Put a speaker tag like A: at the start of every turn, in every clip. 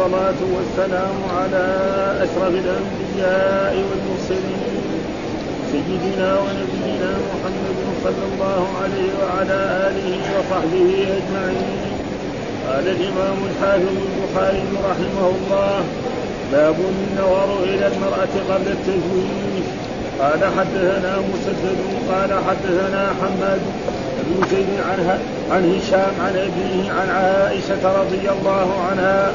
A: والصلاة والسلام على أشرف الأنبياء والمرسلين سيدنا ونبينا محمد صلى الله عليه وعلى آله وصحبه أجمعين. قال الإمام الحافظ البخاري رحمه الله باب النظر إلى المرأة قبل التزويج. قال حدثنا مسدد قال حدثنا حماد بن عن هشام عن أبيه عن عائشة رضي الله عنها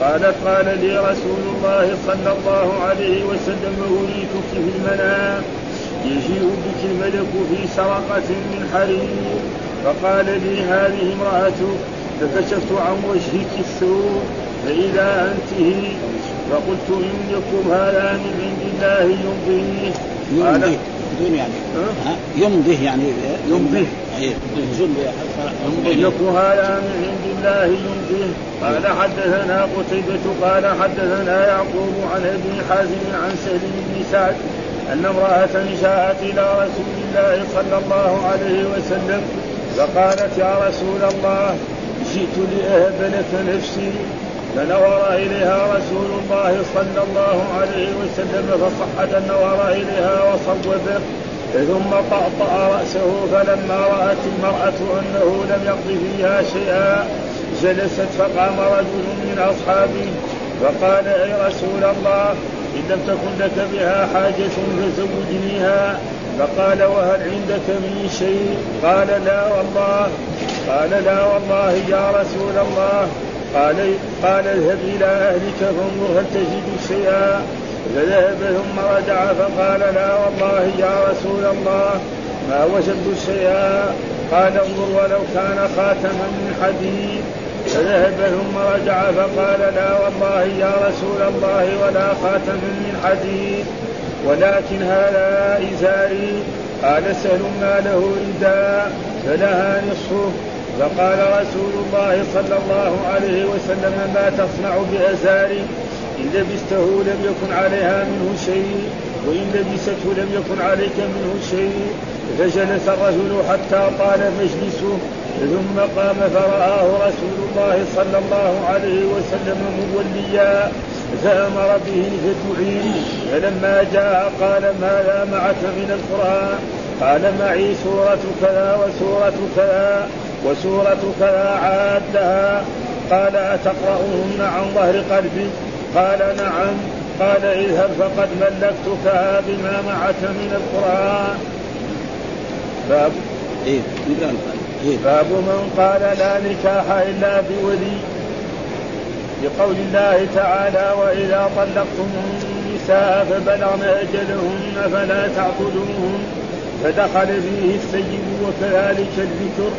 A: قالت قال لي رسول الله صلى الله عليه وسلم أريتك في المنام. يجيء بك الملك في سرقة من حرير. فقال لي هذه امرأتك فكشفت عن وجهك السوء فإذا أنت هي. فقلت إن يكن هذا من عند الله يمضيه.
B: يمضيه بدون يعني؟ يمضيه يعني
A: يمضيه.
B: يمضيه.
A: يكن هذا من عند الله يمضيه قال حدثنا قتيبة قال حدثنا يعقوب عن ابن حازم عن سهل بن سعد أن امرأة جاءت إلى رسول الله صلى الله عليه وسلم فقالت يا رسول الله جئت لأهب لك نفسي فنظر إليها رسول الله صلى الله عليه وسلم فصحت النظر إليها وصوبه ثم طأطأ رأسه فلما رأت المرأة أنه لم يقض فيها شيئا جلست فقام رجل من أصحابه فقال أي رسول الله إن لم تكن لك بها حاجة فزوجنيها. فقال وهل عندك من شيء؟ قال لا والله. قال لا والله يا رسول الله. قال قال اذهب إلى أهلك فانظر هل تجد شيئا. فذهب ثم رجع فقال لا والله يا رسول الله ما وجدت شيئا؟ قال انظر ولو كان خاتما من حديد. فذهب ثم رجع فقال لا والله يا رسول الله ولا خاتم من حديد. ولكن هذا إزاري قال سهل ما له رداء فلها نصفه فقال رسول الله صلى الله عليه وسلم ما تصنع بأزاري؟ إن لبسته لم يكن عليها منه شيء وإن لبسته لم يكن عليك منه شيء فجلس الرجل حتى طال مجلسه ثم قام فرآه رسول الله صلى الله عليه وسلم موليا فأمر به فدعي فلما جاء قال ماذا معك من القرآن؟ قال معي سورة كذا وسورة كذا وسورة كذا عادها قال أتقرأهن عن ظهر قلبي؟ قال نعم. قال اذهب فقد ملكتكها بما معك من القرآن. باب.
B: إيه
A: إيه؟ باب من قال لا نكاح إلا بولي. لقول الله تعالى وإذا طلقتم النساء فبلغن أجلهن فلا تعقلوهن. فدخل فيه السيد وكذلك الذكر.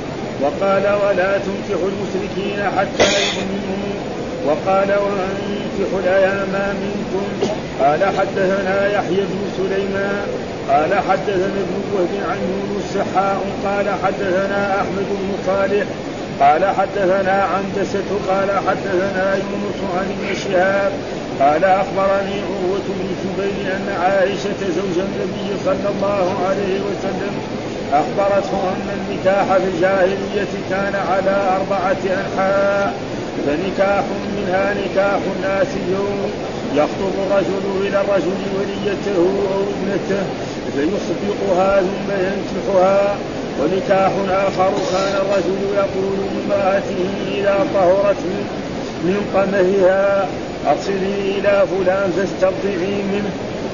A: وقال ولا تنكحوا المشركين حتى يؤمنوا. وقال وانكحوا الأيام منكم. قال حدثنا يحيى بن سليمان. قال حدثنا ابن وهب عن يونس قال حدثنا أحمد بن صالح. قال حدثنا عنبسة قال حدثنا يونس عن ابن شهاب. قال أخبرني عروة بن زبير أن عائشة زوج النبي صلى الله عليه وسلم أخبرته أن النكاح في الجاهلية كان على أربعة أنحاء. فنكاح منها نكاح اليوم يخطب الرجل إلى الرجل وليته أو ابنته فيصدقها ثم ينكحها. ونكاح آخر كان الرجل يقول لامرأته إذا طهرت من قمهها أرسلي إلى فلان فاسترضعي منه.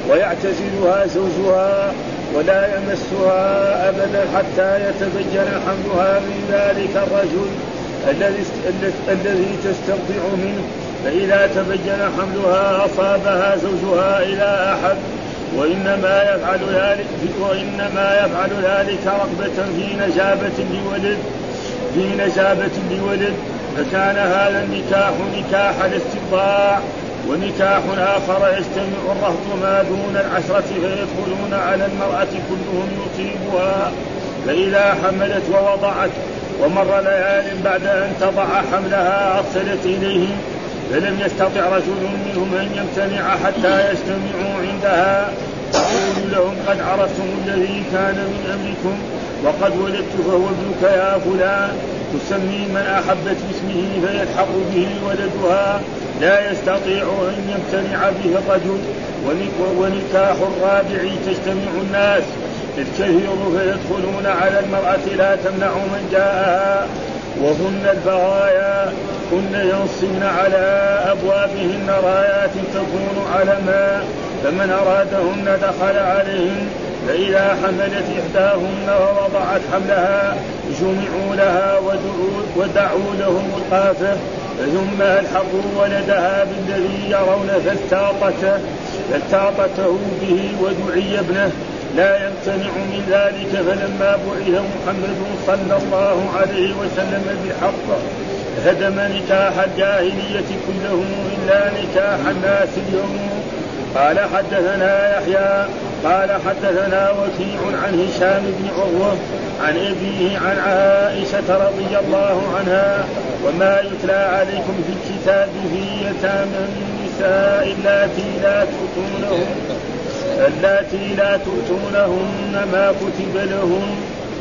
A: ويعتزلها زوجها ولا يمسها أبدا حتى يتبين حملها من ذلك الرجل. الذي الذي تسترضع منه فإذا تبين حملها أصابها زوجها إلى أحد وإنما يفعل ذلك وإنما يفعل ذلك رغبة في نجابة لولد في نجابة لولد فكان هذا النكاح نكاح الاستبضاع ونكاح آخر يجتمع الرهط ما دون العشرة فيدخلون على المرأة كلهم يصيبها فإذا حملت ووضعت ومر ليال بعد أن تضع حملها أرسلت إليهم فلم يستطع رجل منهم أن يمتنع حتى يجتمعوا عندها. تقول لهم قد عرفتم الذي كان من أمركم وقد ولدت فهو ابنك يا فلان. تسمي من أحبت باسمه فيلحق به ولدها. لا يستطيع أن يمتنع به الرجل ونكاح الرابع تجتمع الناس. الكثير فيدخلون على المرأة لا تمنع من جاءها وهن البغايا كن ينصبن على أبوابهن رايات تكون علما فمن أرادهن دخل عليهن فإذا حملت إحداهن ووضعت حملها جمعوا لها ودعوا, ودعوا لهم القافة ثم ألحقوا ولدها بالذي يرون فالتاقته فالتاقته به ودعي ابنه. لا يمتنع من ذلك فلما بعث محمد صلى الله عليه وسلم بحق هدم نكاح الجاهلية كله إلا نكاح الناس اليوم. قال حدثنا يحيى قال حدثنا وكيع عن هشام بن عروة عن أبيه عن عائشة رضي الله عنها وما يتلى عليكم في الكتاب في يتامى النساء اللاتي لا تؤتونهن اللاتي لا تؤتونهن ما كتب لهن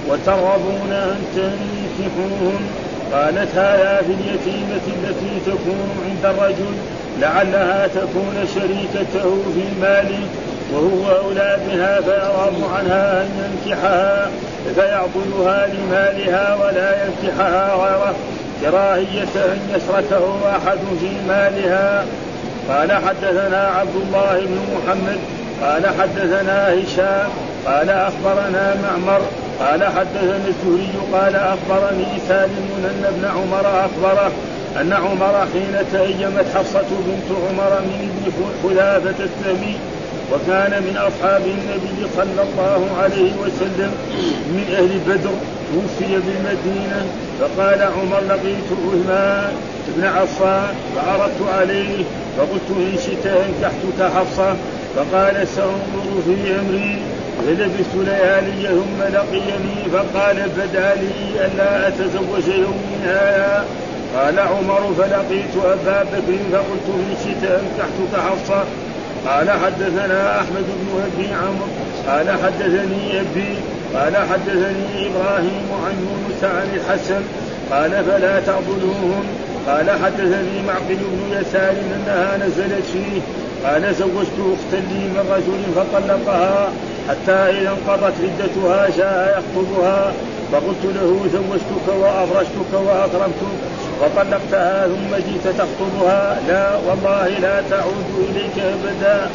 A: وترغبون أن تنكحوهن قالت هذا في اليتيمة التي تكون عند الرجل لعلها تكون شريكته في المال وهو أولى بها فيرغب عنها أن ينكحها فيعقلها لمالها ولا ينكحها غيره كراهية أن يشركه أحد في مالها. قال حدثنا عبد الله بن محمد قال حدثنا هشام قال أخبرنا معمر قال حدثنا الزهري قال أخبرني سالم أن ابن عمر أخبره أن عمر حين تأيمت حفصة بنت عمر من ابن حذافة السمي وكان من أصحاب النبي صلى الله عليه وسلم من أهل بدر توفي بالمدينة فقال عمر لقيت عثمان بن عفان فعرضت عليه فقلت إن شئت أنكحتك حفصة. فقال سأنظر في أمري فلبثت ليالي ثم لقيني فقال بدا لي ألا أتزوج يومي هذا قال عمر فلقيت أبا بكر فقلت ان شئت انكحتك حفصه قال حدثنا أحمد بن أبي عمرو. قال حدثني أبي. قال حدثني إبراهيم عن يونس عن الحسن. قال فلا تعبدوهم قال حدثني معقل بن يسار انها نزلت فيه. قال زوجت اختا لي من رجل فطلقها حتى إذا انقضت عدتها جاء يخطبها. فقلت له زوجتك وافرشتك وأكرمتك وطلقتها ثم جئت تخطبها. لا والله لا تعود إليك أبدا.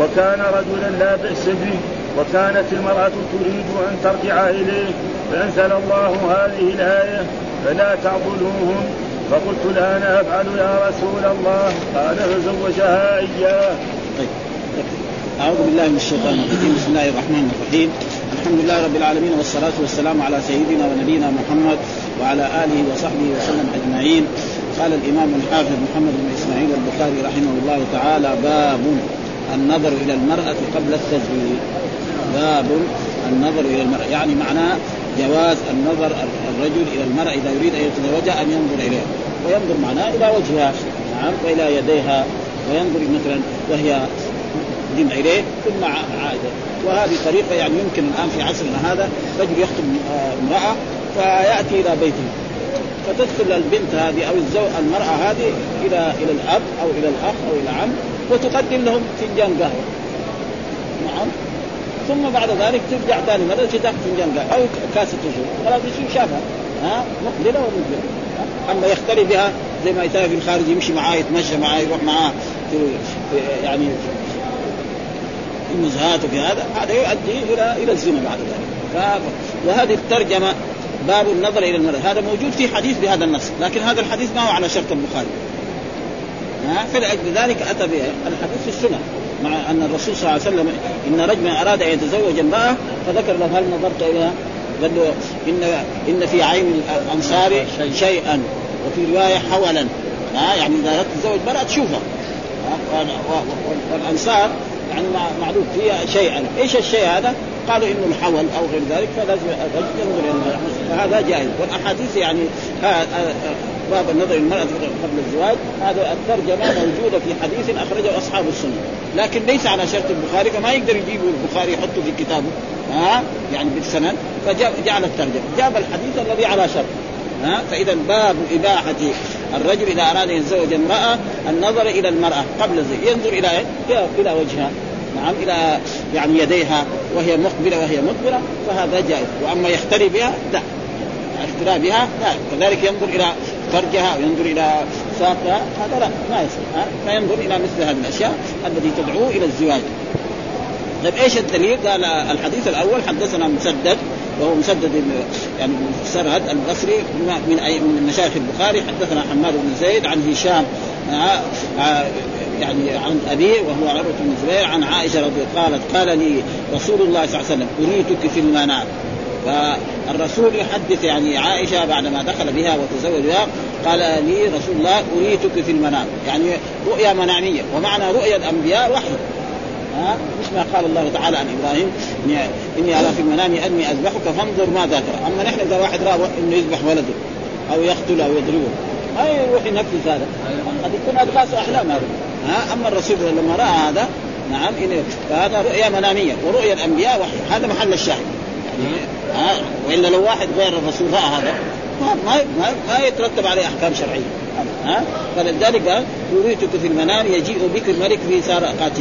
A: وكان رجلا لا بأس به وكانت المرأة تريد أن ترجع إليه. فأنزل الله هذه الآية فلا تعضلوهم فقلت لا أنا أفعل يا رسول الله. قال فزوجها إياه. طيب.
B: أعوذ بالله من الشيطان الرجيم. بسم الله الرحمن الرحيم. الحمد لله رب العالمين والصلاة والسلام على سيدنا ونبينا محمد وعلى آله وصحبه وسلم أجمعين. قال الإمام الحافظ محمد بن إسماعيل البخاري رحمه الله تعالى باب النظر إلى المرأة قبل التزويج. باب النظر إلى المرأة. يعني معناه جواز النظر الرجل إلى المرأة إذا يريد أن يتزوجها أن ينظر إليها. وينظر معناه إلى وجهها نعم وإلى يديها وينظر مثلا وهي يقدم إليه ثم عاد وهذه طريقة يعني يمكن الآن في عصرنا هذا رجل يخطب امرأة فيأتي إلى بيته. فتدخل البنت هذه أو الزو المرأة هذه إلى إلى الأب أو إلى الأخ أو إلى عم وتقدم لهم فنجان قهوة. نعم. ثم بعد ذلك ترجع ثاني مره تاخذ فنجان أو كاسة رجل خلاص يصير شافها ها؟ مقبلة ومقبلة. أما يختلي بها زي ما يتابع في الخارج يمشي معاه يتمشى معاه يروح معاه. يعني في النزهات وفي هذا. هذا يؤدي إلى إلى الزنا بعد ذلك. وهذه الترجمة باب النظر إلى المرأة. هذا موجود في حديث بهذا النص. لكن هذا الحديث ما هو على شرط البخاري. فلأجل ذلك أتى الحديث في السنة. مع أن الرسول صلى الله عليه وسلم إن رجلا أراد أن يتزوج امرأة فذكر له هل نظرت إليها؟ قال له إن إن في عين الأنصار شيئا. وفي رواية حولا. ها يعني إذا أردت تتزوج امرأة تشوفها. والأنصار يعني معروف فيها شيئا. إيش الشيء هذا؟ قالوا إنه الحول أو غير ذلك فلازم ينظر فهذا جائز. والأحاديث يعني باب النظر المرأة قبل الزواج هذا الترجمة موجودة في حديث أخرجه أصحاب السنة. لكن ليس على شرط البخاري فما يقدر يجيب البخاري يحطه في كتابه ها؟ يعني بالسند فجعل الترجمة. جاب الحديث الذي على شرط ها؟ فإذا باب إباحة الرجل إذا أراد أن يتزوج امرأة النظر إلى المرأة قبل الزواج. ينظر إلى إيه؟ إلى وجهها. نعم إلى يعني يديها وهي مقبلة وهي مقبلة فهذا جائز. وأما يختلي بها لا. اختلاء بها لا. كذلك ينظر إلى فرجها وينظر إلى ساقها هذا لا ما يصير فينظر إلى مثل هذه الأشياء التي تدعو إلى الزواج. طيب إيش الدليل؟ قال الحديث الأول حدثنا مسدد وهو مسدد يعني سرهد البصري من من مشايخ البخاري. حدثنا حماد بن زيد عن هشام يعني عن ابيه وهو عروة بن الزبير عن عائشة رضي الله قالت قال لي رسول الله صلى الله عليه وسلم أريتك في المنام. فالرسول يحدث يعني عائشة بعدما دخل بها وتزوج بها قال لي رسول الله أريتك في المنام. يعني رؤيا منامية ومعنى رؤيا الأنبياء وحي. ها؟ مش ما قال الله تعالى عن إبراهيم اني أرى في المنام أني أذبحك فانظر ماذا ترى أما نحن إذا واحد رأى إنه يذبح ولده أو يقتل أو يضربه ما يروح ينفذ هذا. قد يكون اضغاث أحلام هذا. ها؟ أما الرسول لما رأى هذا نعم فهذا رؤيا منامية ورؤيا الأنبياء وحي. هذا محل الشاهد. ها وإلا لو واحد غير الرسول رأى هذا ما ما ما يترتب عليه أحكام شرعية ها فلذلك قال اريتك في المنام يجيء بك الملك في سرقات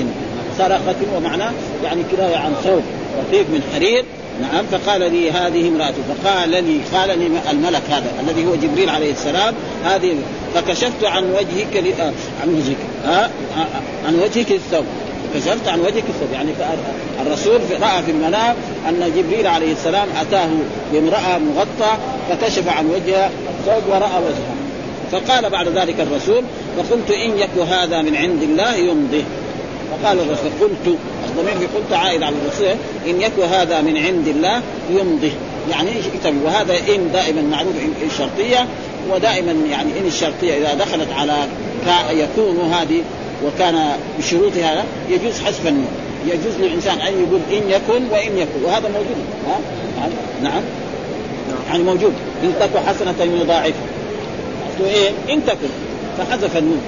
B: سرقة ومعناه يعني كناية عن ثوب رقيق من حرير نعم فقال لي هذه امرأته فقال لي قال لي الملك هذا الذي هو جبريل عليه السلام هذه فكشفت عن وجهك. آه عن وجهك آه عن وجهك الثوب كشفت عن وجهك الثوب. يعني الرسول رأى في المنام أن جبريل عليه السلام أتاه بامرأة مغطى فكشف عن وجهها الثوب ورأى وجهها. فقال بعد ذلك الرسول فقلت إن يك هذا من عند الله يمضي. فقال الرسول قلت. الضمير في قلت عائد على الرسول إن يك هذا من عند الله يمضي. يعني إيش وهذا إن دائما معروف ان الشرطية ودائما يعني إن الشرطية إذا دخلت على يكون هذه وكان بشروطها يجوز حذف النون يجوز للإنسان أن يقول إن يكن وإن يكن وهذا موجود ها؟ نعم. يعني موجود. إن تك حسنة يضاعفها إيه؟ إن تكن. فحذف النون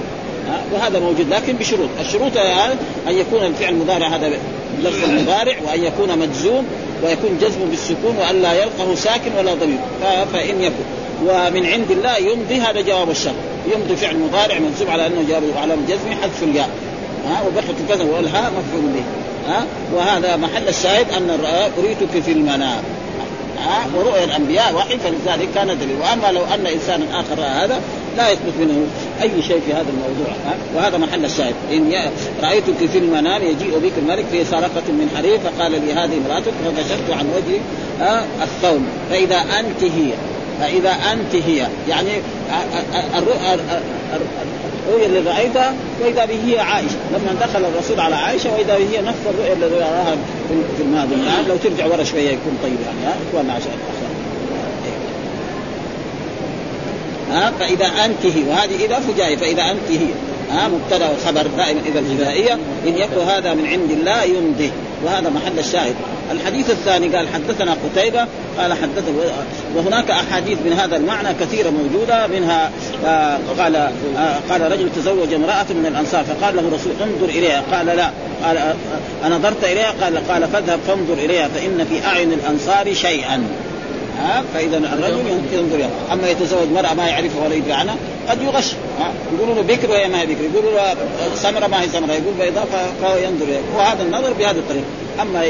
B: وهذا موجود لكن بشروط. الشروط أن يكون الفعل المضارع هذا لفظ المضارع وأن يكون مجزوم ويكون جزم بالسكون وأن لا يلقه ساكن ولا ضمير. فإن يكن. ومن عند الله يمضي هذا جواب الشرط يمضي فعل مضارع منصوب على أنه جواب على الجزم حذف الياء. ها وبخط الكذا والهاء مفعول به. ها وهذا محل الشاهد أن أريتك في المنام. ها ورؤيا الأنبياء وحي فلذلك كان دليل. وأما لو أن إنسانا آخر رأى هذا لا يثبت منه أي شيء في هذا الموضوع. ها؟ وهذا محل الشاهد. إن رأيتك في المنام يجيء بك الملك في سرقة من حرير فقال لي هذه امرأتك فكشفت عن وجهي الثوب فإذا أنت هي. فإذا أنت هي. يعني الرؤيا اللي رأيتها وإذا به هي عائشة. لما دخل الرسول على عائشة وإذا به هي نفس الرؤيا التي راها في الماضي. يعني لو ترجع ورا شوية يكون طيب يعني ها؟ إخواننا عشان ها؟ فإذا أنت هي. وهذه اذا فجائيه فإذا أنت هي. ها؟ مبتدأ وخبر دائما إذا الجزائية. إن يكن هذا من عند الله يمضي. وهذا محل الشاهد. الحديث الثاني قال حدثنا قتيبة قال حدثنا وهناك أحاديث من هذا المعنى كثيرة موجودة منها آه قال آه قال رجل تزوج امرأة من الأنصار فقال له رسول انظر إليها. قال لا. قال آه أنظرت إليها؟ قال قال فاذهب فانظر إليها فإن في أعين الأنصار شيئا. ها فإذا الرجل ينظر أما يتزوج مرأة ما يعرفها ولا يدري عنها قد يغش. يقولوا له بكر وهي ما هي بكر يقولوا له سمرة ما هي سمرة يقول بيضاء فهو ينظر وهذا النظر بهذه الطريقة. أما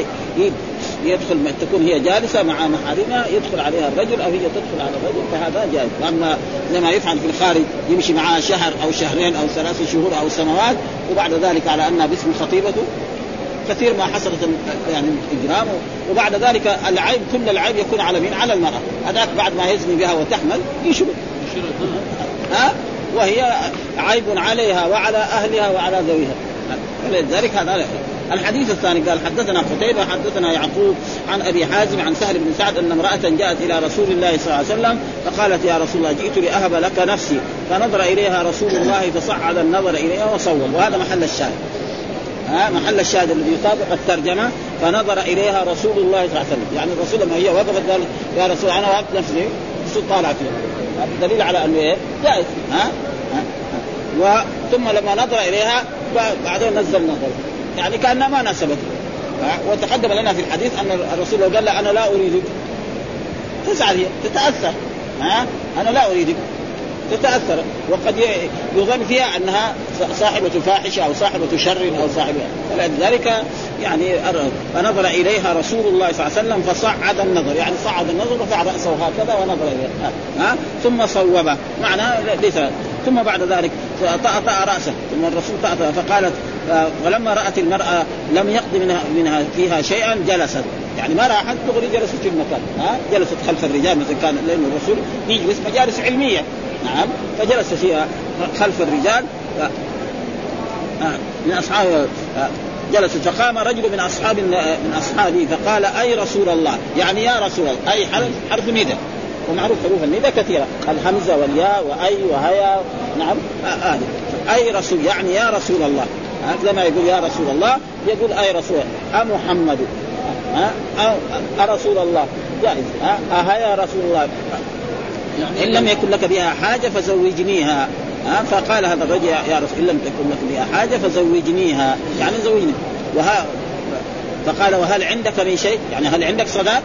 B: يدخل تكون هي جالسة مع محارمها يدخل عليها الرجل أو هي تدخل على الرجل فهذا جائز. وأما لما يفعل في الخارج يمشي معها شهر أو شهرين أو ثلاث شهور أو سنوات وبعد ذلك على أنها باسم خطيبته كثير ما حصلت يعني إجرام. وبعد ذلك العيب كل العيب يكون على مين؟ على المرأة. هذاك بعد ما يزني بها وتحمل يشرب ها؟ وهي عيب عليها وعلى أهلها وعلى ذويها. فلذلك هذا الحديث الثاني قال حدثنا قتيبة حدثنا يعقوب عن أبي حازم عن سهل بن سعد أن امرأة جاءت إلى رسول الله صلى الله عليه وسلم فقالت يا رسول الله جئت لأهب لك نفسي. فنظر إليها رسول الله فصعد النظر إليها وصوب وهذا محل الشاهد. ها محل الشاهد الذي يطابق الترجمة فنظر إليها رسول الله صلى الله عليه وسلم. يعني الرسول لما هي وقفت قال يا رسول أنا وقفت نفسي. الرسول طالع فيها. دليل على أنه إيه؟ جائز. ها, ها؟ وثم لما نظر إليها بعدين نزل نظر. يعني كأنها ما ناسبته وتقدم لنا في الحديث أن الرسول لو قال لها أنا لا أريدك. تزعل هي تتأثر. ها؟ أنا لا أريدك. تتأثر. وقد يظن فيها أنها صاحبة فاحشة أو صاحبة شر أو صاحبة. فلذلك يعني فنظر إليها رسول الله صلى الله عليه وسلم فصعد النظر. يعني صعد النظر ورفع رأسه هكذا ونظر اليها ها ثم صوبه. معناه ليس. ثم بعد ذلك طأطأ رأسه. ثم الرسول طأطأ فقالت ولما رأت المرأة لم يقض منها, منها فيها شيئا جلست. يعني ما راحت تغري جلست في المكان. ها جلست خلف الرجال مثل كان لأن الرسول يجلس مجالس علمية. نعم. فجلس فيها خلف الرجال. من أصحاب جلس. فقام رجل من أصحاب من أصحابه فقال أي رسول الله؟ يعني يا رسول الله أي حرف حرف ندى ومعروف حروف الندى كثيرة. الهمزة والياء وأي وهيا. نعم. هذه آه أي رسول يعني يا رسول الله. هكذا ما يقول يا رسول الله يقول أي رسول أمحمد ها أرسول الله. جائز. ها أها يا رسول الله. إن لم يكن لك بها حاجة فزوجنيها. ها فقال هذا الرجل يا رسول إن لم تكن لك بها حاجة فزوجنيها. يعني زوجني. وها فقال وهل عندك من شيء؟ يعني هل عندك صداق؟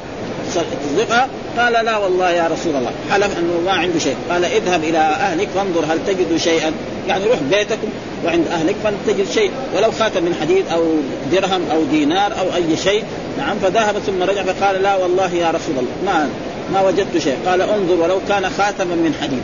B: تصدقها؟ قال لا والله يا رسول الله. حلف انه ما عنده شيء. قال اذهب إلى أهلك فانظر هل تجد شيئا. يعني روح بيتكم وعند أهلك فتجد شيء. ولو خاتم من حديد أو درهم أو دينار أو أي شيء. نعم فذهب ثم رجع فقال لا والله يا رسول الله. ما ما وجدت شيء. قال انظر ولو كان خاتما من حديد.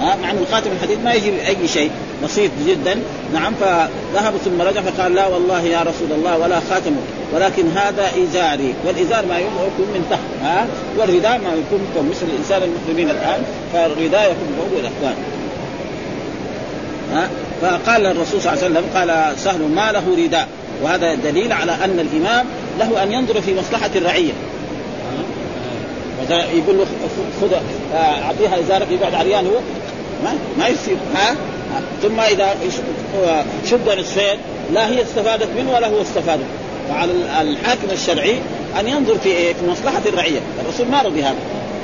B: ها؟ مع أن الخاتم الحديد ما يجي أي شيء. بسيط جدا. نعم فذهب ثم رجع فقال لا والله يا رسول الله ولا خاتم. ولكن هذا إزاري. والإزار ما يكون من تحت. ها؟ والرداء ما يكون فوق مثل الإنسان المسلمين الآن. فالرداء يكون فوق الإخوان. ها؟ فقال الرسول صلى الله عليه وسلم قال سهل ما له رداء. وهذا دليل على أن الإمام له أن ينظر في مصلحة الرعية. مثلا يقول له خذ أعطيها ازارك يقعد عريان هو ما ما يصير ها؟ ثم إذا شد نصفين لا هي استفادت منه ولا هو استفاد فعلى الحاكم الشرعي أن ينظر في إيه؟ في مصلحة الرعية، الرسول ما رضي هذا.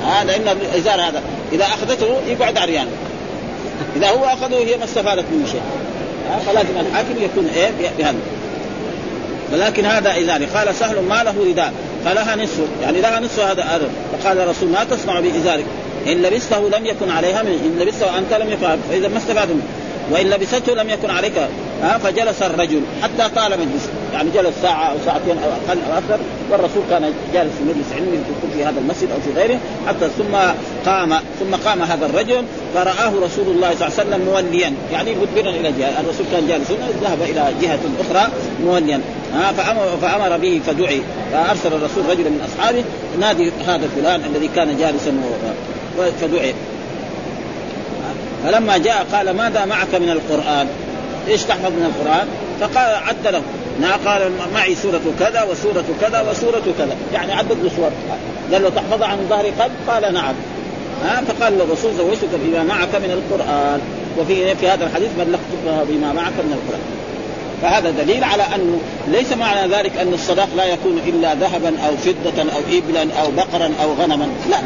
B: ها؟ لأن الازار هذا إذا أخذته يقعد عريان إذا هو أخذه هي ما استفادت منه شيء. فلازم الحاكم يكون إيه؟ بهذا. ولكن هذا ازاري قال سهل ما له رداء فلها نصف. يعني لها نصف هذا أرض فقال الرسول ما تصنع بازارك إن لبسته لم يكن عليها من إن لبسته انت لم يكن فإذا ما استفاد منه. وإن لبسته لم يكن عليك. ها فجلس الرجل حتى طال مجلسه يعني جلس ساعة أو ساعتين أو أقل أو أكثر. والرسول كان جالس في مجلس علمي يكون في هذا المسجد أو في غيره. حتى ثم قام ثم قام هذا الرجل. فرآه رسول الله صلى الله عليه وسلم موليا. يعني مدبرا إلى جهة. الرسول كان جالس ذهب إلى جهة أخرى موليا. ها فأمر, فأمر به فدعي. فأرسل الرسول رجلا من أصحابه نادي هذا فلان الذي كان جالسا فدعي. فلما جاء قال ماذا معك من القرآن؟ إيش تحفظ من القرآن؟ فقال عد له. قال معي سورة كذا وسورة كذا وسورة كذا. يعني عدد له سور قال له تحفظ عن ظهر قلب؟ قال نعم. ها فقال له الرسول زوجتك بما معك من القرآن. وفي في هذا الحديث بلغتك بما معك من القرآن. فهذا دليل على انه ليس معنى ذلك أن الصداق لا يكون إلا ذهبا أو فضة أو ابلا أو بقرا أو غنما. لا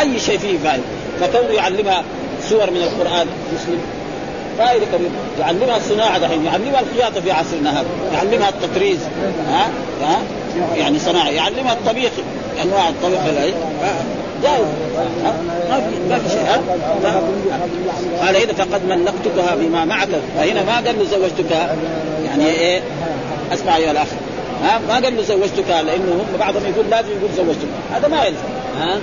B: أي شيء فيه فائدة. فكونه يعلمها سور من القرآن مسلم. فائدة كبيره يعلمها الصناعة دحين يعلمها الخياطة في عصرنا هذا يعلمها التطريز. ها؟ ها؟ يعني صناعة يعلمها الطبيخ أنواع الطبيخ جائز ما في ما في شيء قال إذا فقد ملكتكها بما معك فهنا ما قال له زوجتك يعني إيه؟ أسمع ايها الأخ. ها؟ ما قال له زوجتك لأنه هم بعضهم يقول لازم يقول زوجتك. هذا ما يلزم. ها؟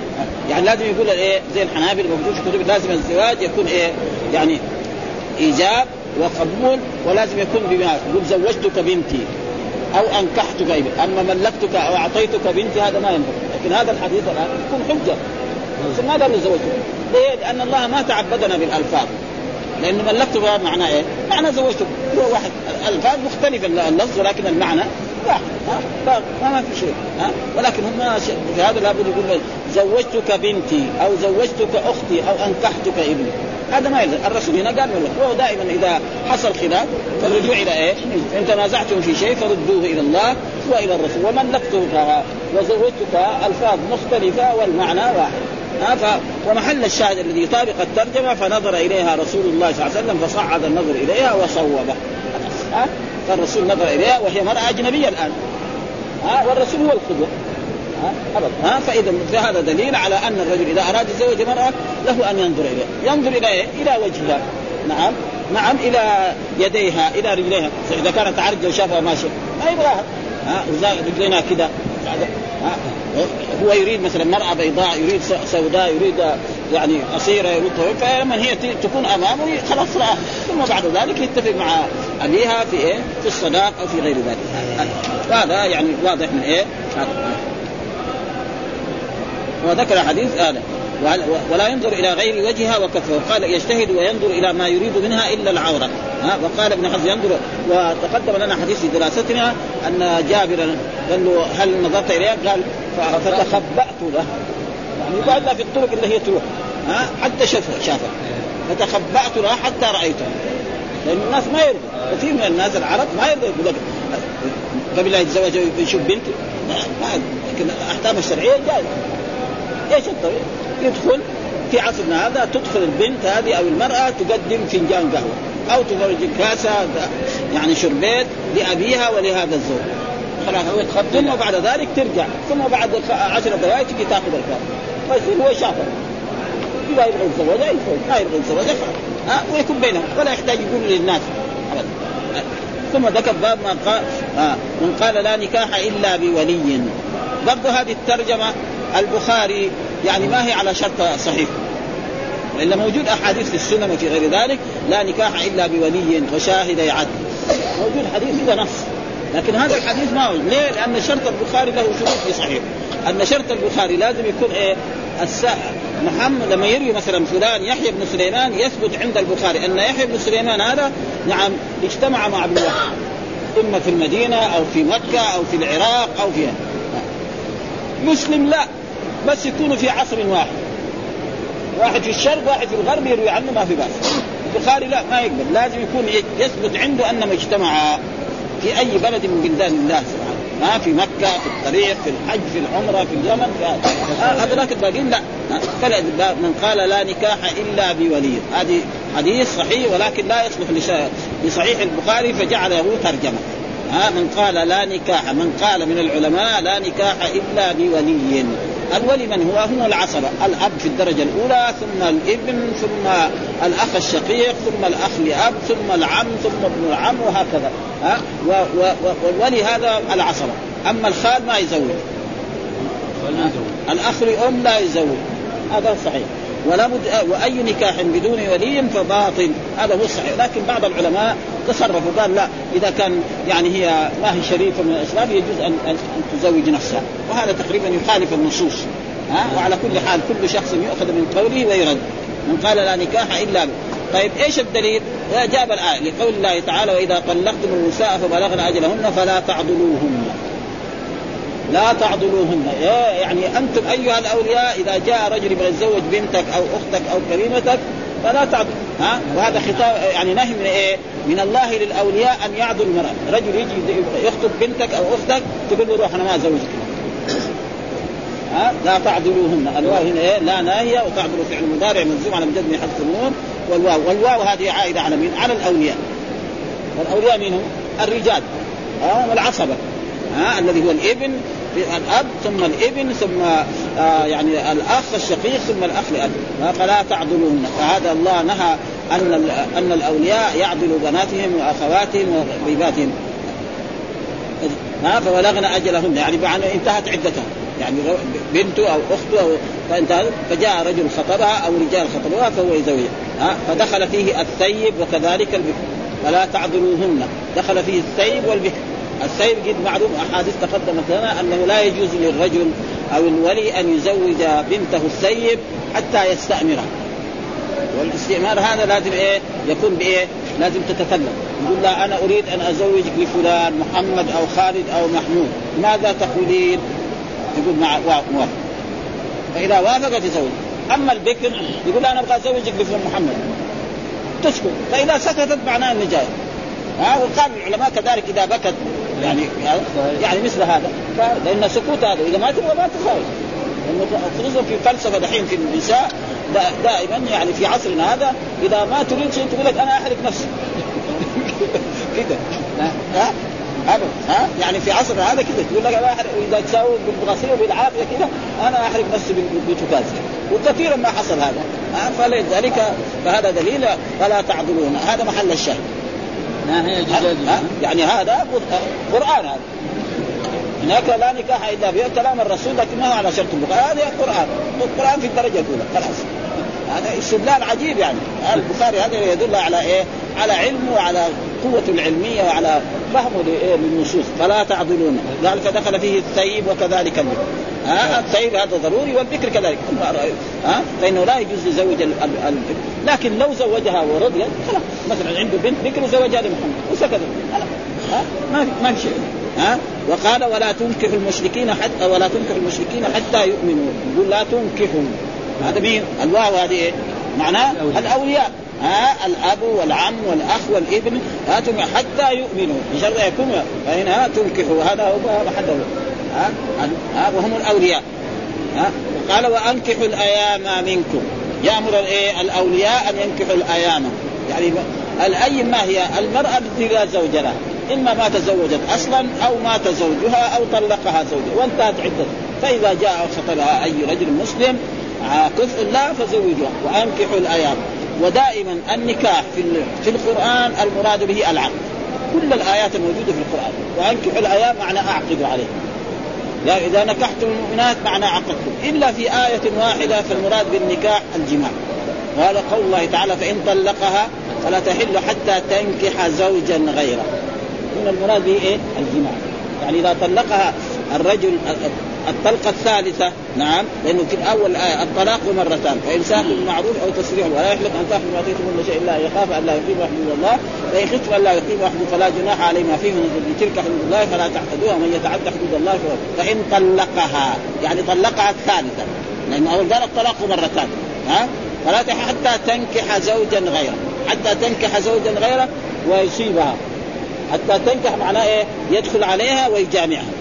B: يعني لازم يقول إيه؟ زي الحنابل موجود في كتب لازم الزواج يكون إيه؟ يعني إيجاب وقبول ولازم يكون بما يقول زوجتك بنتي أو أنكحتك أما ملكتك أو أعطيتك بنتي هذا ما ينبغي. لكن هذا الحديث الآن يكون حجة. ما قال له زوجتك ليه؟ لأن الله ما تعبدنا بالألفاظ. لأنه ملكتك معناه إيه؟ معنى زوجتك هو واحد. الألفاظ مختلفه اللفظ ولكن المعنى واحد. ها؟ ما في شيء. ها؟ ولكن هم في هذا لابد يقول زوجتك بنتي أو زوجتك أختي أو أنكحتك ابني. هذا ما يلزم. الرسول هنا قال له هو دائما إذا حصل خلاف فالرجوع إلى إيه؟ إن تنازعتم في شيء فردوه إلى الله وإلى الرسول. وملكتك وزوجتك ألفاظ مختلفة والمعنى واحد. ها. ومحل الشاهد الذي يطابق الترجمة فنظر إليها رسول الله صلى الله عليه وسلم فصعد النظر إليها وصوبه. ها؟ فالرسول نظر إليها وهي مرأة أجنبية الآن. ها؟ والرسول هو القدوة. ها ابدا ها؟ فإذا فهذا دليل على أن الرجل إذا أراد يتزوج امراه له أن ينظر اليها، ينظر إلى إيه؟ إلى وجهها. نعم. نعم إلى يديها إلى رجليها. إذا كانت عرجه وشافها ماشيه ما يبغاها. ها؟ رجلينا كذا هو يريد مثلا مرأة بيضاء يريد سوداء يريد يعني قصيرة يريد طويل فلما هي تكون أمامه خلاص رأى ثم بعد ذلك يتفق مع أبيها في إيه؟ في الصداق أو في غير ذلك. هذا يعني واضح من إيه؟ وذكر حديث هذا. ولا ينظر إلى غير وجهها وكفها وقال يجتهد وينظر إلى ما يريد منها إلا العورة. ها؟ وقال ابن حزم ينظر وتقدم لنا حديث في دراستنا أن جابر قال له هل نظرت اليها؟ قال فتخبأت له. يعني يقعد في الطرق اللي هي تروح. ها؟ حتى شاف شافها فتخبأت لها حتى رأيتها لأن الناس ما يرضوا. كثير من الناس العرب ما يرضوا يقول لك قبل لا يتزوج يشوف بنته. ما لكن الأحكام الشرعية جائزة إيش الطريق؟ يدخل في عصرنا هذا تدخل البنت هذه أو المرأة تقدم فنجان قهوة أو تخرج كاسة يعني شربيت لأبيها ولهذا الزوج. خلاص ثم بعد ذلك ترجع. ثم بعد عشر دقائق تجي تاخذ الكاس فيصير هو شافر اذا يبغى يتزوجها يتزوج ما يبغى يتزوجها خلاص ويكون بينهم ولا يحتاج يقول للناس. ثم ذكر باب ما قال آه من قال لا نكاح إلا بولي. برضه هذه الترجمة البخاري يعني ما هي على شرط صحيح. والا موجود أحاديث في السنن وفي غير ذلك لا نكاح إلا بولي وشاهدي عدل موجود حديث كذا نص. لكن هذا الحديث ما هو. ليه؟ لأن شرط البخاري له شروط في صحيح. أن شرط البخاري لازم يكون إيه؟ الساعة محمد لما يروي مثلا فلان يحيى بن سليمان يثبت عند البخاري أن يحيى بن سليمان هذا نعم اجتمع مع ابن إما في المدينة أو في مكة أو في العراق أو في مسلم لا بس يكونوا في عصر واحد. واحد في الشرق واحد في الغرب يروي عنه ما في بأس. البخاري لا ما يقبل. لازم يكون يثبت عنده انما اجتمع في أي بلد من بلدان الله سبحانه ما في مكة في الطريق في الحج في العمرة في اليمن هذولاك الباقيين لا. من قال لا نكاح إلا بولي. هذه حديث صحيح ولكن لا يصلح لصحيح البخاري فجعله ترجمة. ها من قال لا نكاح من قال من العلماء لا نكاح إلا بولي. الولي من هو؟ هم العصبة. الأب في الدرجة الأولى ثم الإبن ثم الأخ الشقيق ثم الأخ لأب ثم العم ثم ابن العم وهكذا. ها و و والولي هذا العصبة. أما الخال ما يزوج. الأخ لأم لا يزوج. هذا صحيح. ولا بد وأي نكاح بدون ولي فباطل. هذا هو الصحيح. لكن بعض العلماء تصرفوا قال لا إذا كان يعني هي ما هي شريفة من الاسلام يجوز ان ان تزوج نفسها. وهذا تقريبا يخالف النصوص ها؟ وعلى كل حال كل شخص يؤخذ من قوله ويرد. من قال لا نكاح إلا به. طيب إيش الدليل؟ جاب الآية لقول الله تعالى وإذا طلقتم النساء فبلغن أجلهن فلا تعضلوهن. لا تعضلوهن يعني أنتم أيها الأولياء إذا جاء رجل يبغى يتزوج بنتك أو أختك أو كريمتك فلا تعضل ها وهذا خطاب يعني نهي من إيه؟ من الله للأولياء أن يعضل المرأة، رجل يجي يخطب بنتك أو أختك تقول له روح أنا ما ازوجك. ها لا تعضلوهن، الواو هنا إيه؟ لا ناهية وتعضل فعل مضارع منزوم على مجد من حذف النون والواو، والواو هذه عائدة على مين؟ على الأولياء. والأولياء مين هم؟ الرجال ها والعصبة ها الذي هو الإبن الاب ثم الإبن ثم آه يعني الأخ الشقيق ثم الأخ لاب فلا تعضلون فهذا الله نهى أن أن الأولياء يعضلوا بناتهم وأخواتهم وغيباتهم. ها فبلغن أجلهن. يعني بعد انتهت عدتها يعني بنته أو اخته أو فجاء رجل خطبها أو رجال خطبوها فهو يزوجها. ها فدخل فيه الثيب وكذلك البكر فلا تعضلوهن. دخل فيه الثيب والبكر السيد قد معلوم أحاديث تقدمت لنا أنه لا يجوز للرجل أو الولي أن يزوج بنته السيب حتى يستامرها والاستئمار هذا لازم إيه؟ يكون بإيه؟ لازم تتكلم. يقول لا أنا أريد أن أزوجك لفلان محمد أو خالد أو محمود. ماذا تقولين؟ يقول مع موافق فإذا وافقت يزوج. أما البكر يقول أنا أبغى أزوجك لفلان محمد. تسكت. فإذا سكتت معناه إنه جاي. ها وقال العلماء كذلك إذا بكت يعني يعني مثل هذا. لأن سكوت هذا إذا ما تبغى ما تخالف خصوصا في فلسفة دحين في النساء دائما يعني في عصرنا هذا إذا ما تريد شيء تقول لك أنا أحرق نفسي. كده. ها ها يعني في عصرنا هذا كذا تقول لك أنا أحرق إذا تساوي بالغسيل بالعافيه كذا أنا أحرق نفسي بتكاز وكثيرا ما حصل هذا. فلذلك فهذا دليل فلا تعذرون هذا محل الشاهد.
A: ما هي
B: يعني هذا قرآن هذا. هناك لا نكاح إلا به كلام الرسول لكن ما هو على شرط البخاري؟ هذا القرآن. القرآن في الدرجة الأولى خلاص. هذا استدلال عجيب يعني. البخاري هذا يدل على إيه؟ على علم وعلى قوة العلمية وعلى فهمه للنصوص. فلا تعضلون. قال فدخل فيه الثيب وكذلك البكر ها؟ الثيب هذا ضروري والبكر كذلك. ها؟ فإنه لا يجوز لزوج البكر لكن لو زوجها ورضي خلاص. مثلا عنده بنت بكر زوجها لمحمد وسكت ها؟ ما في ما في شيء. ها؟ وقال ولا تنكح المشركين حتى ولا تنكح المشركين حتى يؤمنوا. يقول لا تنكحوا هذا مين؟ الواو هذه إيه؟ معناه الأولياء. ها؟ الأب والعم والأخ والابن هاتم حتى يؤمنوا. إن شاء الله يكون فهنا تنكحوا هذا هو محله ها؟ وهم الأولياء. ها؟ قال وأنكحوا الأيام منكم. يأمر الإيه؟ الأولياء أن ينكحوا الأيام. يعني الايم ما هي؟ المرأة التي لا زوج لها إما ما تزوجت أصلا أو مات زوجها أو طلقها زوجها وانتهت عدتها فإذا جاء وخطبها أي رجل مسلم كفء لا فزوجوها وأنكحوا الأيام. ودائما النكاح في في القرآن المراد به العقد كل الآيات الموجودة في القرآن. وأنكحوا الأيام معنى أعقدوا عليه يعني إذا نكحتم المؤمنات معنى عقدتم إلا في آية واحدة فالمراد بالنكاح الجماع. وهذا قول الله تعالى فإن طلقها فلا تحل حتى تنكح زوجا غيره. هنا المراد به إيه؟ الجماع. يعني إذا طلقها الرجل الطلقة الثالثة نعم لأنه في الأول آية الطلاق مرتان فامساك بالمعروف أو تسريح ولا يحلف أن تأخذ ما من شيء الا يخاف أن لا يقيم حدود الله فإن خفتم أن لا يقيم حدود فلا جناح عليه ما فيه من تلك حدود الله فلا تعتدوها ومن يتعدى حدود الله فإن طلقها يعني طلقها الثالثة لأنه أول قال الطلاق مرتان ها فلا حتى تنكح زوجا غيره حتى تنكح زوجا غيره ويصيبها حتى تنكح معناه إيه؟ يدخل عليها ويجامعها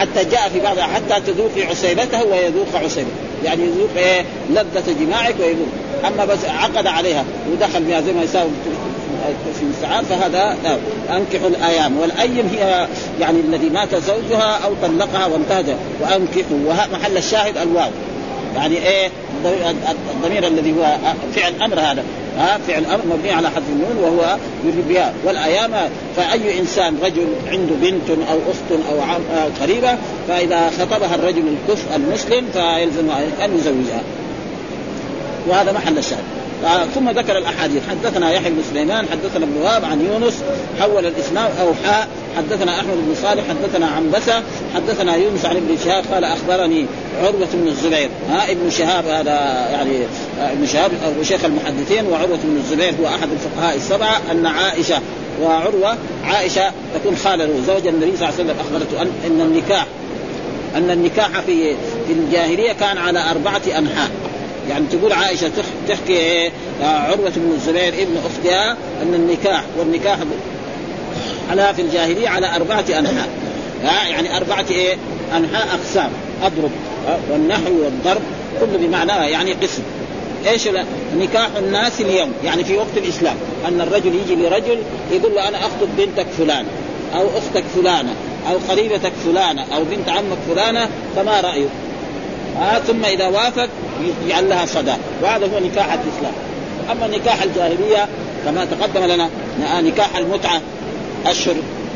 B: حتى جاء في بعض حتى تذوقي عسيبته ويذوق عسيبته يعني يذوق إيه؟ لذة جماعك ويذوق أما بس عقد عليها ودخل بها زي ما يساوي في المستعان فهذا أنكحوا الأيام. والأيم هي يعني الذي مات زوجها أو طلقها وانتهج وأنكحوا. ومحل الشاهد الواو. يعني إيه؟ الضمير الذي هو فعل أمر هذا. ها فعل أمر مبني على حذف النون وهو يريد بها. والأيام فأي إنسان رجل عنده بنت أو أخت أو عم أو قريبة فإذا خطبها الرجل الكفء المسلم فيلزم أن يزوجها. وهذا محل الشاهد. ثم ذكر الأحاديث. حدثنا يحيى بن سليمان حدثنا ابن وهب عن يونس حول الاسلام أو حاء حدثنا أحمد بن صالح حدثنا عنبسة حدثنا يونس عن ابن شهاب قال أخبرني عروة بن الزبير. ها ابن شهاب هذا يعني ابن شهاب أو شيخ المحدثين وعروة بن الزبير هو أحد الفقهاء السبعة أن عائشة وعروة عائشة تكون خالة زوج النبي صلى الله عليه وسلم أخبرته أن إن النكاح أن النكاح في في الجاهلية كان على أربعة أنحاء. يعني تقول عائشة تحكي إيه؟ عروة بن الزبير ابن أختها أن النكاح والنكاح على في الجاهلية على أربعة أنحاء. يعني أربعة إيه؟ أنحاء أقسام. أضرب والنحو والضرب كله بمعناه يعني قسم. إيش نكاح الناس اليوم يعني في وقت الإسلام. أن الرجل يجي لرجل يقول له أنا أخطب بنتك فلانة أو أختك فلانة أو قريبتك فلانة أو بنت عمك فلانة فما رأيك؟ آه ثم إذا وافق يجعل لها صداق وهذا هو نكاح الإسلام. أما نكاح الجاهلية كما تقدم لنا نكاح المتعة أشهر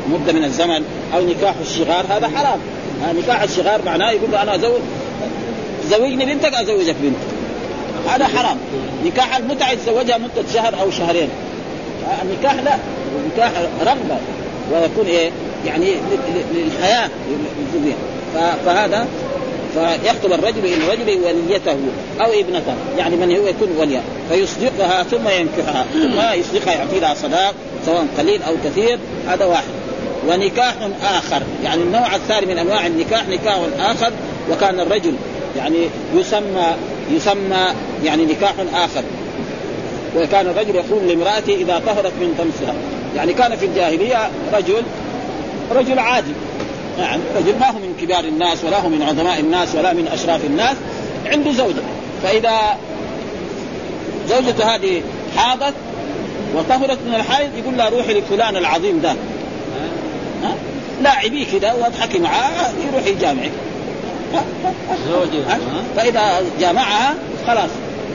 B: مدة من الزمن أو نكاح الشغار هذا حرام. آه نكاح الشغار معناه يقول له أنا أزوج زوجني بنتك أزوجك بنتك. هذا حرام. نكاح المتعة يتزوجها مدة شهر أو شهرين. آه النكاح لا. نكاح رغبة. ويكون إيه؟ يعني للحياة. فهذا فيخطب الرجل إلى الرجل وليته أو ابنته يعني من هو يكون وليا فيصدقها ثم ينكحها ثم يصدقها يعطي لها صداق سواء قليل أو كثير هذا واحد. ونكاح آخر يعني النوع الثاني من أنواع النكاح نكاح آخر وكان الرجل يعني يسمى يسمى يعني نكاح آخر. وكان الرجل يقول لامراته إذا طهرت من طمسها. يعني كان في الجاهلية رجل رجل عادي. نعم. رجل ما هو من كبار الناس ولا هو من عظماء الناس ولا من أشراف الناس عنده زوجة. فإذا زوجته هذه حاضت وطهرت من الحيض يقول لها روحي لفلان العظيم ده. لاعبيه كذا واضحكي معاه يروح يجامعك فإذا جامعها خلاص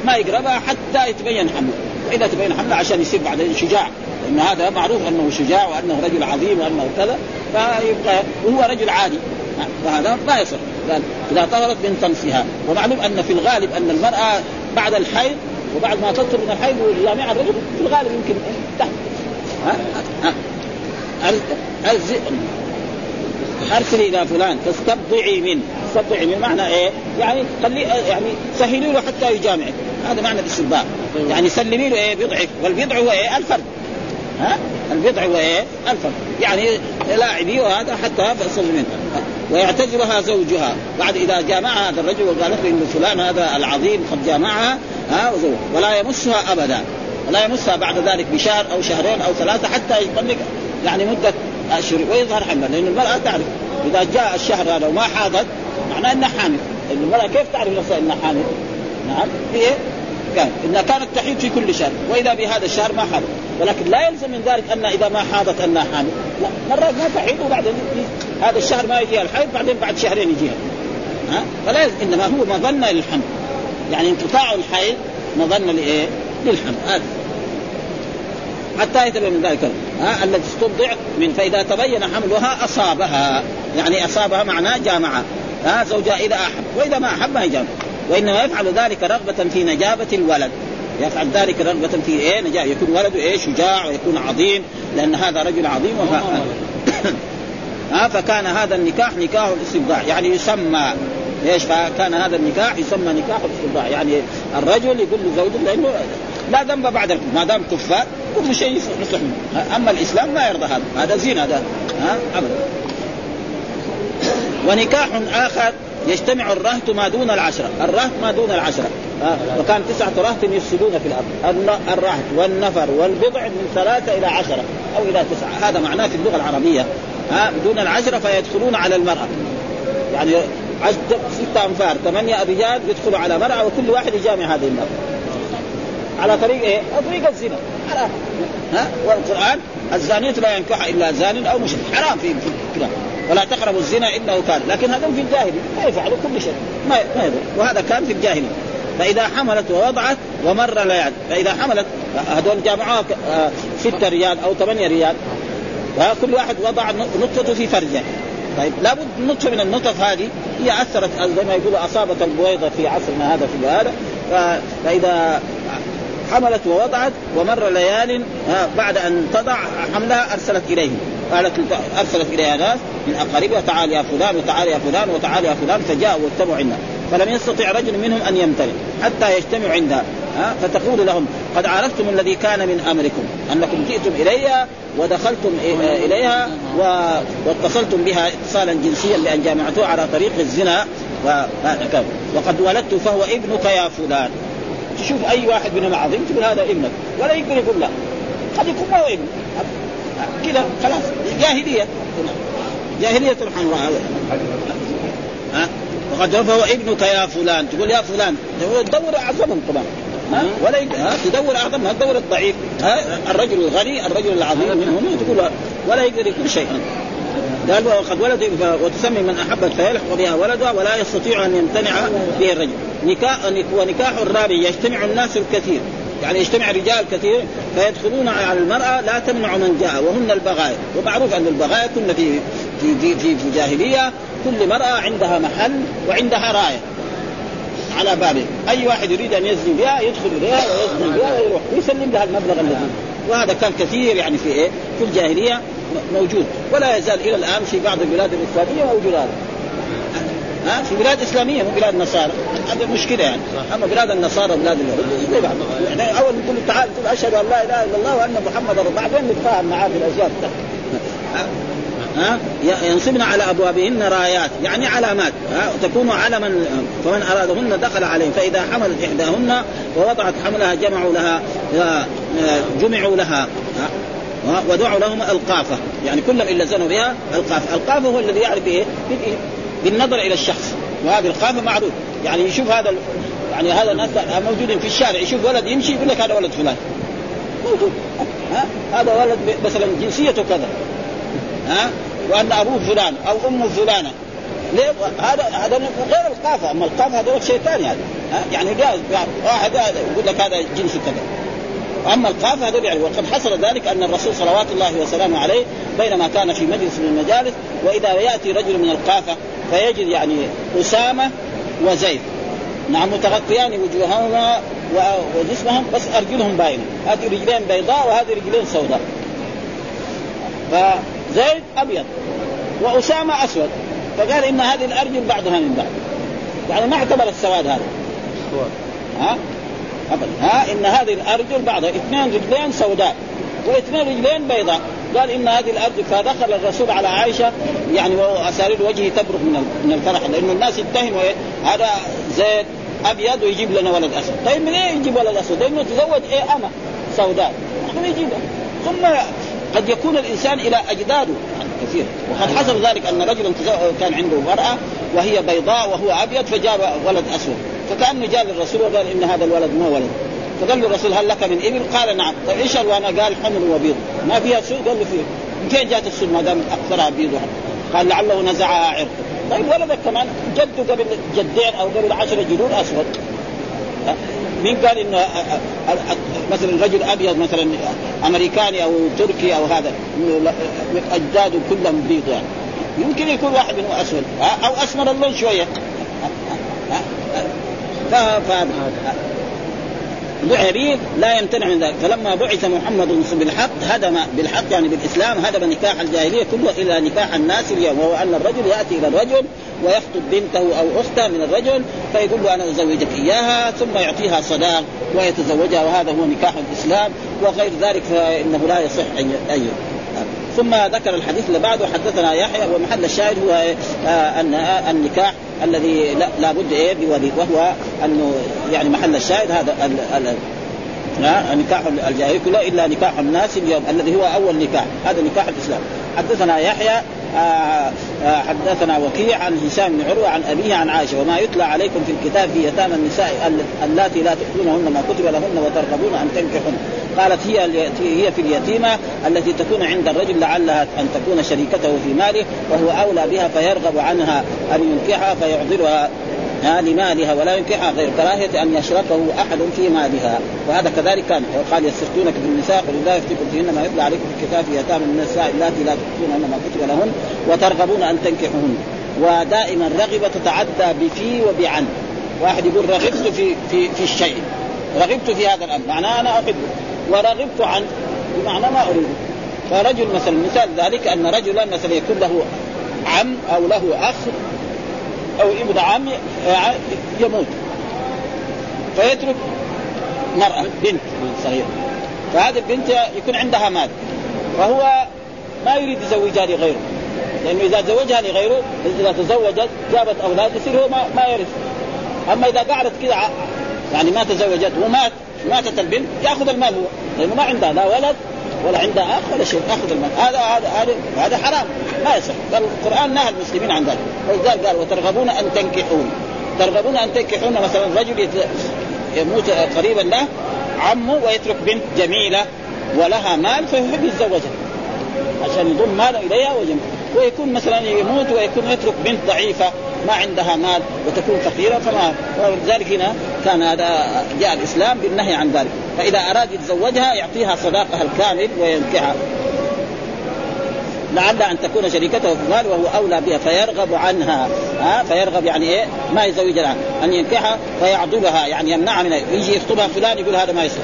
B: ما يقربها حتى يتبين حمله. واذا تبين حمله عشان يصير بعدين شجاع. لأن هذا معروف أنه شجاع وأنه رجل عظيم وأنه كذا فيبقى وهو رجل عادي. فهذا ما يصح. إذا طهرت من طمسها. ومعلوم أن في الغالب أن المرأة بعد الحيض وبعد ما تطهر من الحيض وجامع الرجل في الغالب يمكن تحت ها؟ ها؟ أرسلي إلى فلان فاستبضعي منه. استبضعي منه معنى إيه؟ يعني خلي يعني سهلي له حتى يجامعك. هذا معنى الاستبضاع يعني سلمي له إيه؟ بضعك. والبضع هو إيه؟ الفرد. ها؟ البضع هو إيه؟ الفرد يعني لاعبي وهذا حتى يصل منه. ويعتذرها زوجها. بعد إذا جامعها هذا الرجل وقالت له إن فلان هذا العظيم قد جامعها ها ولا يمسها أبدا. ولا يمسها بعد ذلك بشهر أو شهرين أو ثلاثة حتى يطلق يعني مدة أشهر. ويظهر حمل. لأن المرأة تعرف إذا جاء الشهر هذا وما حاضت معناه إنها حامل. المرأة كيف تعرف نفسها إنها حامل؟ نعم. إيه؟ كان إنها كانت تحيض في كل شهر وإذا بهذا الشهر ما حاضت ولكن لا يلزم من ذلك ان إذا ما حاضت أنها حامل. لا مرات ما تحيض وبعدين هذا الشهر ما يجيها الحيض بعدين بعد شهرين يجيها. ها؟ فلا يلزم إنما هو مظنه للحمل. يعني انقطاع الحيض مظنه لإيه؟ للحمل. هذا. حتى يتبين من ذلك ها التي استبضع من فإذا تبين حملها أصابها. يعني أصابها معناه جامعها ها زوجها إذا أحب وإذا ما أحب ما يجامع وإنما يفعل ذلك رغبة في نجابة الولد. يفعل ذلك رغبة في إيه؟ نجاة يكون ولده إيه؟ شجاع ويكون عظيم لأن هذا رجل عظيم وها ها فكان هذا النكاح نكاح الاستبضاع يعني يسمى إيش؟ فكان هذا النكاح يسمى نكاح الاستبضاع يعني الرجل يقول لزوجه لأنه لا ذنب بعد ما دام كفار كل شيء يصلح منه. أما الإسلام ما يرضى هذا. هذا زين هذا. ها ابدا. ونكاح آخر يجتمع الرهط ما دون العشرة. الرهط ما دون العشرة. وكان تسعة رهط يفسدون في الأرض. الرهط والنفر والبضع من ثلاثة إلى عشرة أو إلى تسعة. هذا معناه في اللغة العربية. ها؟ دون العشرة فيدخلون على المرأة. يعني ستة أنفار ثمانية رجال يدخلوا على مرأة وكل واحد يجامع هذه المرأة. على طريق إيه؟ طريق الزنا. حرام ها؟ والقرآن الزانية لا ينكح إلا زان أو مشرك. حرام في كده ولا تقربوا الزنا إنه كان. لكن هذول في الجاهلية. ما يفعلوا كل شيء. ما ما وهذا كان في الجاهلية. فإذا حملت ووضعت ومر ليال. فإذا حملت هذول جامعوها آه، ستة ريال أو ثمانية ريال. كل واحد وضع نطفته في فرجه. طيب لابد نطفه من النطف هذه. هي أثرت زي ما يقولوا أصابت البويضة في عصرنا هذا في هذا. فإذا حملت ووضعت ومر ليال بعد أن تضع حملها أرسلت إليهم. قالت أرسلت إليها ناس من أقاربها تعال يا فلان وتعال يا فلان وتعال يا فلان فجاءوا واجتمعوا عندها فلم يستطع رجل منهم أن يمتنع حتى يجتمعوا عندها ها؟ فتقول لهم قد عرفتم الذي كان من أمركم أنكم جئتم إلي ودخلتم إليها واتصلتم بها اتصالا جنسيا لأن جامعتوها على طريق الزنا. وقد ولدت فهو ابنك يا فلان. تشوف أي واحد منهم عظيم تقول هذا ابنك. ولا يقدر يقول لا. قد يكون ما هو ابن. كذا خلاص. جاهلية. جاهلية حمراء ها؟ وقد فهو ابنك يا فلان. تقول يا فلان تدور اعظمهم طبعا. ولا تدور اعظمهم تدور الضعيف. الرجل الغني الرجل العظيم منهم. تقول ولا يقدر يكون شيئا. قال وقد ولد وتسمي من احبت فيلحق بها ولدها ولا يستطيع أن يمتنع به الرجل. نكاح ونكاح الرابع يجتمع الناس الكثير. يعني يجتمع رجال كثير فيدخلون على المرأة لا تمنع من جاء وهن البغايا ومعروف أن البغايا كنا في في في, في, في جاهلية كل مرأة عندها محل وعندها راية. على بابه أي واحد يريد أن يزني بها يدخل إليها ويزني بها ويروح. ويسلم لها المبلغ الذي وهذا كان كثير يعني في إيه؟ في الجاهلية موجود. ولا يزال إلى الآن في بعض البلاد الإسلامية موجود هذا. ها؟ في بلاد إسلامية مو بلاد النصارى هذا مشكلة يعني. أما بلاد النصارى بلاد اليهود. يعني أول نقول تعال تقول أشهد أن لا إله إلا الله وأن محمدا بعدين نتفاهم معاه في الاشياء ها؟ ينصبن على أبوابهن رايات يعني علامات. ها؟ تكون علما فمن أرادهن دخل عليهم. فإذا حملت إحداهن ووضعت حملها جمعوا لها جمعوا لها. ودعوا لهم القافة. يعني كلهم إلا زنوا بها القافة، القافة هو الذي يعرف إيه؟ بالنظر إلى الشخص. وهذه القافه معروف. يعني يشوف هذا يعني هذا الناس موجودين في الشارع. يشوف ولد يمشي يقول لك هذا ولد فلان. موجود. ها؟ هذا ولد مثلا جنسيته كذا. ها؟ وأن أبوه فلان أو أمه فلانة. ليه؟ هذا هذا غير القافة. أما القافة هذول شيء ثاني هذا يعني جاء واحد يقول لك هذا جنس كذا. أما القافه هذول يعني وقد حصل ذلك أن الرسول صلوات الله وسلامه عليه بينما كان في مجلس من المجالس وإذا يأتي رجل من القافة فيجد يعني أسامة وزيد. نعم متغطيان وجوههما وجسمهم بس أرجلهم باينة. هذه رجلين بيضاء وهذه رجلين سوداء. فزيد أبيض وأسامة أسود. فقال إن هذه الأرجل بعضها من بعض. يعني ما اعتبر السواد هذا. ها؟ ابدا. ها إن هذه الأرجل بعضها اثنين رجلين سوداء واثنين رجلين بيضاء. قال إن هذه الأرجل فدخل الرسول على عائشة يعني واسارير وجهه تبرق من من الفرح لأنه الناس يتهموا؟ هذا زيد أبيض ويجيب لنا ولد أسود، طيب من إيه يجيب ولد أسود؟ لأنه تزوج إيه؟ اما سوداء، يجيبها ثم قد يكون الإنسان إلى اجداده كثير. وقد حصل ذلك أن رجلا كان عنده مراه وهي بيضاء وهو أبيض فجاب ولد أسود. فكأنه جاء للرسول وقال إن هذا الولد ما ولد. فقال له الرسول هل لك من إبل؟ قال نعم، طيب إيش الوانها؟ قال حمر وبيض، ما فيها سوء؟ قال له فيه، من فين جات السوء ما دام أكثرها بيض قال لعله نزعها عرق، طيب ولدك كمان جده قبل جدين أو قبل عشرة جدود أسود. مين قال إنه مثلا رجل أبيض مثلا أمريكاني أو تركي أو هذا؟ أجداده كلهم بيض يعني. يمكن يكون واحد منهم أسود. أو أسمر اللون شوية. دعي لا يمتنع من ذلك. فلما بعث محمد بالحق هدم بالحق يعني بالإسلام هدم نكاح الجاهلية كله إلى نكاح الناس اليوم. وهو أن الرجل يأتي إلى الرجل ويخطب بنته أو أخته من الرجل فيقول له أنا أزوجك إياها ثم يعطيها صداق ويتزوجها وهذا هو نكاح الإسلام وغير ذلك فإنه لا يصح أن ثم ذكر الحديث اللي بعده حدثنا يحيى ومحل الشاهد هو آه، أن آه، النكاح الذي لا بد إيه بولي وهو أنه يعني محل الشاهد هذا نكاح الجاهلية كله إلا نكاح الناس اليوم الذي هو أول نكاح هذا نكاح الإسلام. حدثنا يحيى آه، آه، حدثنا وكيع عن هشام بن عروة عن أبيه عن عائشة وما يتلى عليكم في الكتاب في يتامى النساء اللاتي لا تؤتونهن ما كتب لهن وترغبون أن تنكحن. قالت هي هي في اليتيمة التي تكون عند الرجل لعلها أن تكون شريكته في ماله وهو أولى بها فيرغب عنها أن ينكحها لمالها ولا ينكحها غير كراهية أن يشركه أحد في مالها. وهذا كذلك كان. وقال يستفتونك بالنساء قل لا يفتيكم فيهن ما يتلى عليكم في الكتاب في يتامى النساء اللاتي لا تؤتونهن ما كتب لهن وترغبون أن تنكحوهن. ودائما رغب تتعدى بفي وبعن. واحد يقول رغبت في في في الشيء. رغبت في هذا الأمر. معناه أنا أحبه. ورغبت عن بمعنى ما أريده. فرجل مثلا مثال ذلك أن رجلا مثلا يكون له عم أو له أخ أو ابن عم يموت. فيترك مرأة بنت صغيرة. فهذه البنت يكون عندها مال. فهو ما يريد يزوجها لغيره. لأنه إذا زوجها لغيره إذا تزوجت جابت أولاد يصير هو ما, ما يرث. أما إذا قعدت كذا يعني ما تزوجت ومات ماتت البنت يأخذ المال هو. لأنه ما عندها لا ولد ولا عندها اخ ولا شيء اخذ المال. هذا هذا هذا هذا حرام. ما يصح. قال القرآن نهى المسلمين عن ذلك. ولذلك قال وترغبون أن تنكحون. ترغبون أن تنكحون مثلا رجل يموت قريبا له عمه ويترك بنت جميلة ولها مال فيحب يتزوجها. عشان يضم ماله إليها ويجمع ويكون مثلا يموت ويكون يترك بنت ضعيفة ما عندها مال وتكون فقيرة فما ولذلك هنا كان هذا جاء الإسلام بالنهي عن ذلك. فإذا أراد يتزوجها يعطيها صداقها الكامل وينكحها. لعل أن تكون شريكته في المال وهو أولى بها فيرغب عنها. ها؟ فيرغب يعني إيه؟ ما يزوجها أن ينكحها فيعضلها يعني يمنعها من يجي يخطبها فلان يقول هذا ما يصير.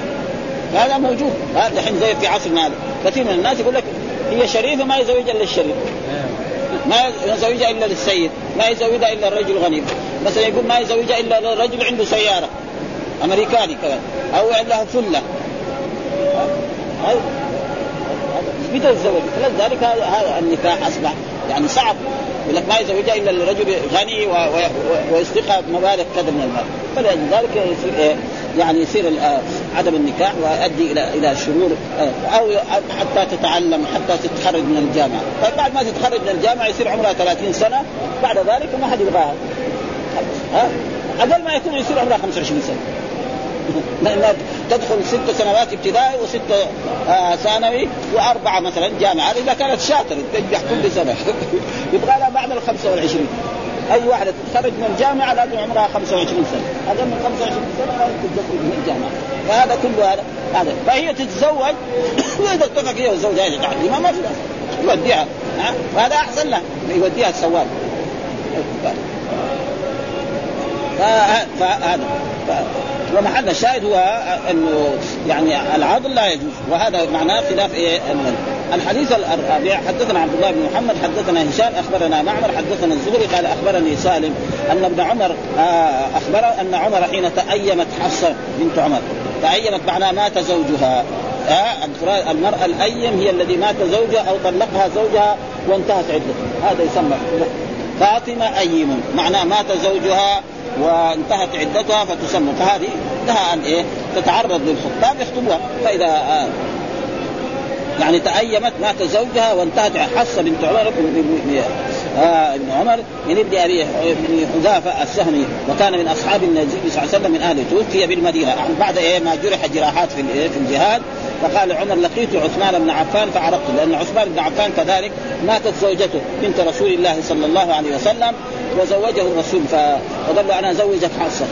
B: هذا موجود. هذا الحين زي في عصرنا هذا كثير من الناس يقول لك هي شريفة ما يزوج إلا الشريف. ما يزوجها إلا للسيد ما يزوجها إلا الرجل غني مثلا يقول ما يزوجها إلا الرجل عنده سيارة. أمريكاني كمان. أو عنده فله متى الزواج فلذلك هذا النكاح أصبح. يعني صعب. يقول لك ما يزوجها إلا الرجل غني ويصدقها بمبالغ كذا من المال. فلذلك يصير إيه يعني يصير عدم النكاح ويؤدي إلى إلى شرور أو حتى تتعلم حتى تتخرج من الجامعة. بعد ما تتخرج من الجامعة يصير عمرها 30 سنة. بعد ذلك ما حد يبغاها. ها؟ أقل ما يكون يصير عمرها 25 سنة. تدخل ست سنوات ابتدائي وست آه ثانوي وأربعة مثلا جامعة. إذا كانت شاطرة تنجح كل سنة. يبغى لها بعد ال 25 أي واحدة تتخرج من الجامعة لازم عمرها 25 سنة. أقل من 25 سنة لا تدخل من الجامعة. فهذا كله هذا. هذا. فهي تتزوج. وإذا اتفق هي وزوجها يتعلمها ما في يوديها. وهذا أحسن له يوديها السواق فهذا ومحل الشاهد هو أنه يعني العضل لا يجوز وهذا معناه خلاف إيه؟ الحديث الرابع حدثنا عبد الله بن محمد حدثنا هشام أخبرنا معمر حدثنا الزهري قال أخبرني سالم أن ابن عمر آه، أخبر أن عمر حين تأيمت حفصة بنت عمر تأيمت معناه مات زوجها. آه المرأة الأيم هي الذي مات زوجها أو طلقها زوجها وانتهت عدته. هذا يسمى فاطمة أيم معناه مات زوجها وانتهت عدتها فتسمى فهذه لها أن إيه؟ تتعرض للخطاب يخطبها. فإذا آه يعني تأيمت مات زوجها وانتهت حصة بنت عمر آه ابن عمر من ابن أبي بن حذافة السهمي وكان من أصحاب النبي صلى الله عليه وسلم من اهله توفي بالمدينة. بعد إيه؟ ما جرح جراحات في في الجهاد. فقال عمر لقيت عثمان بن عفان فعرفته لأن عثمان بن عفان كذلك ماتت زوجته بنت رسول الله صلى الله عليه وسلم وزوجه الرسول. فقال له أنا أزوجك حصه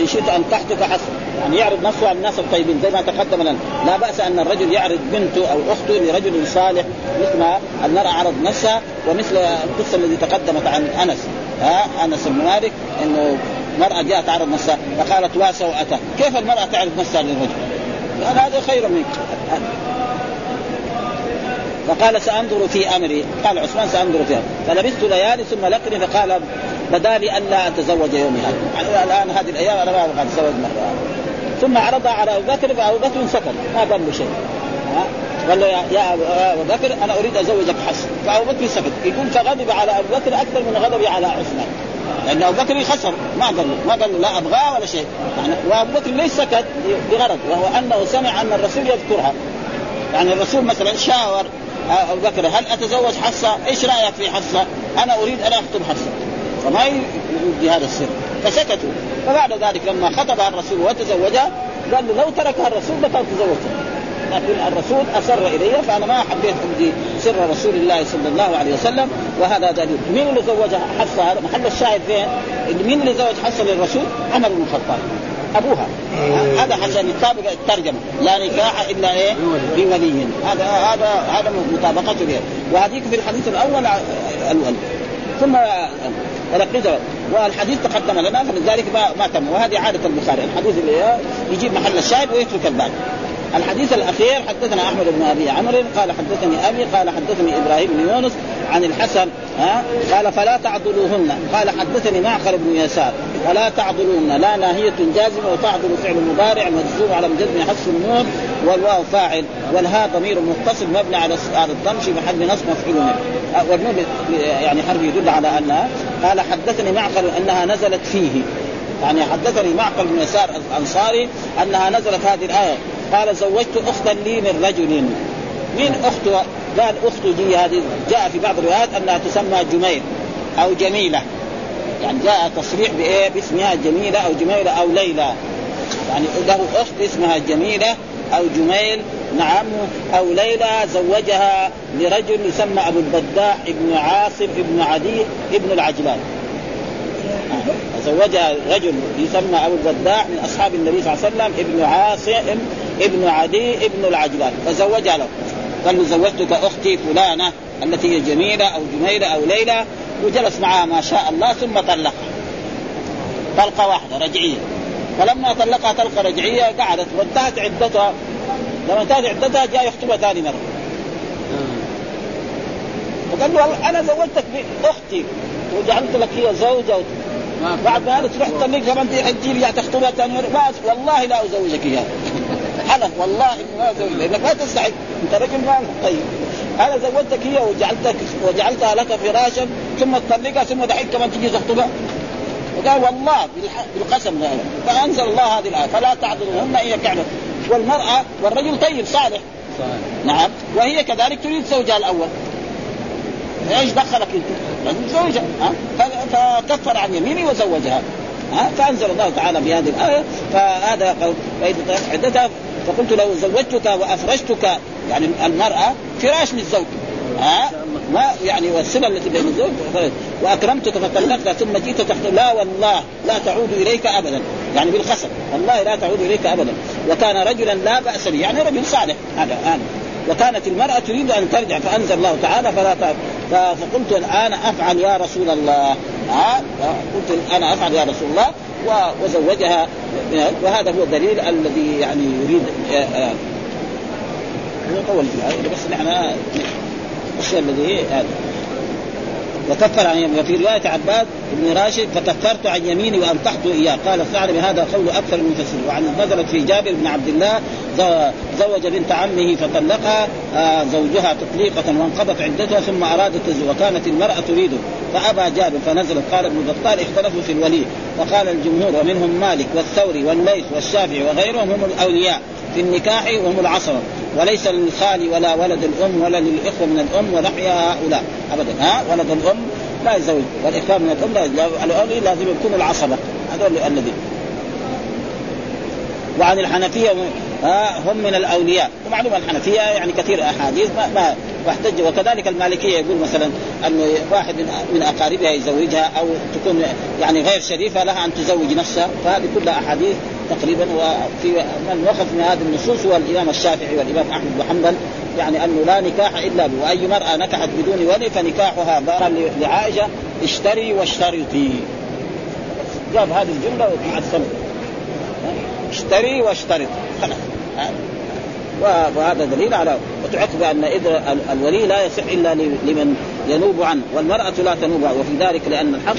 B: إن شئت انكحتك حصه يعني يعرض نفسه على الناس الطيبين زي ما تقدم لنا لا بأس أن الرجل يعرض بنته أو أخته لرجل صالح مثل ما المراه عرض نفسها ومثل القصة التي تقدمت عن أنس. ها؟ أنس بن مالك إنه مرأة جاءت تعرض نفسها فقالت واسع وأتى. كيف المرأة تعرض نفسها للرجل؟ قال هذا خير منك. فقال سأنظر في أمري. قال عثمان سأنظر فيها. فلبثت ليالي ثم لقني فقال بدا لي الا أتزوج يومي هذا. يعني الآن هذه الأيام أنا ما أبغى أتزوج مرة ثم عرض على أبو بكر فأبو بكر سكت ما قال له شيء. قال له يا ابو بكر أنا أريد أزوجك حسن. فأبو بكر سكت يقول فغضب على أبو بكر أكثر من غضبي على عثمان. لأن أبو بكر خسر. ما قال له ما قال له لا ابغاه ولا شيء. يعني وأبو بكر ليس سكت؟ بغرض. وهو أنه سمع أن الرسول يذكرها. يعني الرسول مثلا شاور أبو بكر هل أتزوج حفصه؟ إيش رأيك في حفصه؟ أنا أريد أن أخطب حفصه فما يبدي هذا السر. فسكتوا. فبعد ذلك لما خطبها الرسول وتزوجها قال له لو تركها الرسول لكان تزوجها لكن الرسول اصر إلي فأنا ما حبيت ابدي سر رسول الله صلى الله عليه وسلم وهذا دليل مين اللي زوجها؟ حفصة. هذا محل الشاهد فين؟ مين اللي زوج حفصة للرسول؟ عمر بن الخطاب. أبوها. هذا عشان يطابق الترجمة. لا نكاح إلا إيه؟ بولي هذا هذا هذا مطابقته وهذيك في الحديث الأول الأول ثم ولقيته والحديث تقدم لنا فلذلك ما ما تم. وهذه عادة البخاري. الحديث اللي يجيب محل الشاهد ويترك الباقي الحديث الأخير حدثنا أحمد بن أبي عمرو قال حدثني أبي قال حدثني إبراهيم بن يونس عن الحسن ها قال فلا تعضلوهن قال حدثني معقل بن يسار. ولا تعضلوهن لا ناهية جازمة وتعضل فعل مضارع مجزوم على مجزم حذف النون والواو فاعل والهاء ضمير متصل مبني على على الضم في محل نصب مفعول والنون يعني حرف يدل على انها قال حدثني معقل أنها نزلت فيه. يعني حدثني معقل بن يسار الأنصاري أنها نزلت هذه الآية. قال زوجت أختا لي من رجل. مين اخته؟ قال اخته دي هذه. جاء في بعض الروايات أنها تسمى جميل أو جميلة. يعني جاء تصريح بإيه؟ باسمها جميله أو جميلة أو ليلى. يعني له أخت اسمها جميلة أو جميل نعم أو ليلى زوجها لرجل يسمى أبو البداح ابن عاصم ابن عدي ابن العجلان. زوجها رجل يسمى أبو البداح من أصحاب النبي صلى الله عليه وسلم ابن عاصم ابن عدي ابن العجلان. فزوجها له. قال له زوجتك أختي فلانة التي هي جميلة أو جميلة أو ليلى وجلس معها ما شاء الله ثم طلقها طلقة واحدة رجعية. فلما طلقها طلقة رجعية قعدت وانتهت عدتها. لما انتهت عدتها جاء يخطبها ثاني مرة. فقال له أنا زوجتك بأختي وجعلت لك هي زوجة. بعد ما تروح تطلق كمان تجي لي تخطبها ثاني مرة. والله لا أزوجك إياها. حلف والله ما ازوجك لأنك ما تستحق أنت رجل ما طيب. أنا زوجتك هي وجعلتك وجعلتها لك فراشا ثم تطلقها ثم دحين كمان تجي تخطبها وقال والله بالقسم هذا. فأنزل الله هذه الآية. فلا تعذرهن إن يكعبن والمرأة والرجل طيب صالح. صحيح. نعم. وهي كذلك تريد زوجها الأول. إيش دخلك أنت؟ لازم تزوجها فكفر عن يمينه وزوجها. ها فأنزل الله تعالى بهذه الآية فهذا فإذا عدتها فقلت لو زوجتك وافرشتك يعني المرأة فراش للزوج ها؟ ما يعني والصله التي بين الزوج وأكرمتك فطلقتها ثم جئت تحت لا والله لا تعود إليك ابدا يعني بالخسر والله لا تعود إليك ابدا. وكان رجلا لا بأس به يعني رجل صالح هذا هذا وكانت المرأة تريد أن ترجع فأنزل الله تعالى فلا تعب فقلت الآن أفعل يا رسول الله. قلت أنا أفعل يا رسول الله وزوجها وهذا هو الدليل الذي يعني يريد آه، آه، هو طول بس نحن الشيء الذي هذا وكفر عن يمينه. وفي رواية عباد بن راشد فكفرت عن يميني وانطحت إياه. قال الثعلبي هذا قول أكثر المفسرين وعن نزلت في جابر بن عبد الله زوج بنت عمه فطلقها آه، زوجها تطليقة وانقضت عدتها ثم أرادت الزواج وكانت المرأة تريده فأبى جابر فنزلت. قال ابن بطال اختلفوا في الولي فقال الجمهور ومنهم مالك والثوري والليث والشافعي وغيرهم هم الأولياء في النكاح وهم العصبه وليس للخال ولا ولد الأم ولا للإخوة من الأم ونحيا هؤلاء. ابدا. ها؟ ولد الأم لا يزوج والإخوة من الأم لا يزوج لازم يكونوا العصبة. هذول الذين. وعن الحنفية هم من الأولياء. ومعلومه الحنفية يعني كثير أحاديث ما, ما واحتج وكذلك المالكية يقول مثلا أن واحد من أقاربها يزوجها أو تكون يعني غير شريفة لها أن تزوج نفسها. فهذه كلها أحاديث تقريبا وفي من وقف من هذه النصوص هو الإمام الشافعي والإمام أحمد بن حنبل يعني أنه لا نكاح إلا به وأي مرأة نكحت بدون ولي فنكاحها ضرا لعائشة اشتري واشترطي. جاب هذه الجملة مع الثمن اشتري واشترط. خلاص وهذا دليل على وتعقب أن اذا الولي لا يصح إلا لمن ينوب عنه والمرأة لا تنوب عنه وفي ذلك لأن الحق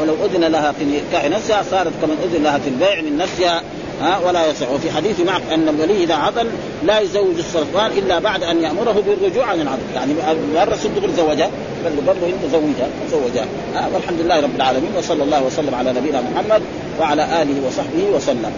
B: ولو أذن لها في نكاح نفسها صارت كمن أذن لها في البيع من نفسها ها ولا يصح. وفي حديث معك أن الولي إذا عضل لا يزوج السلطان إلا بعد أن يأمره بالرجوع عن العضل. يعني مره صدق زوجها بل برضه انت زوجها زوجها والحمد لله رب العالمين وصلى الله وسلم على نبينا محمد وعلى آله وصحبه وسلم.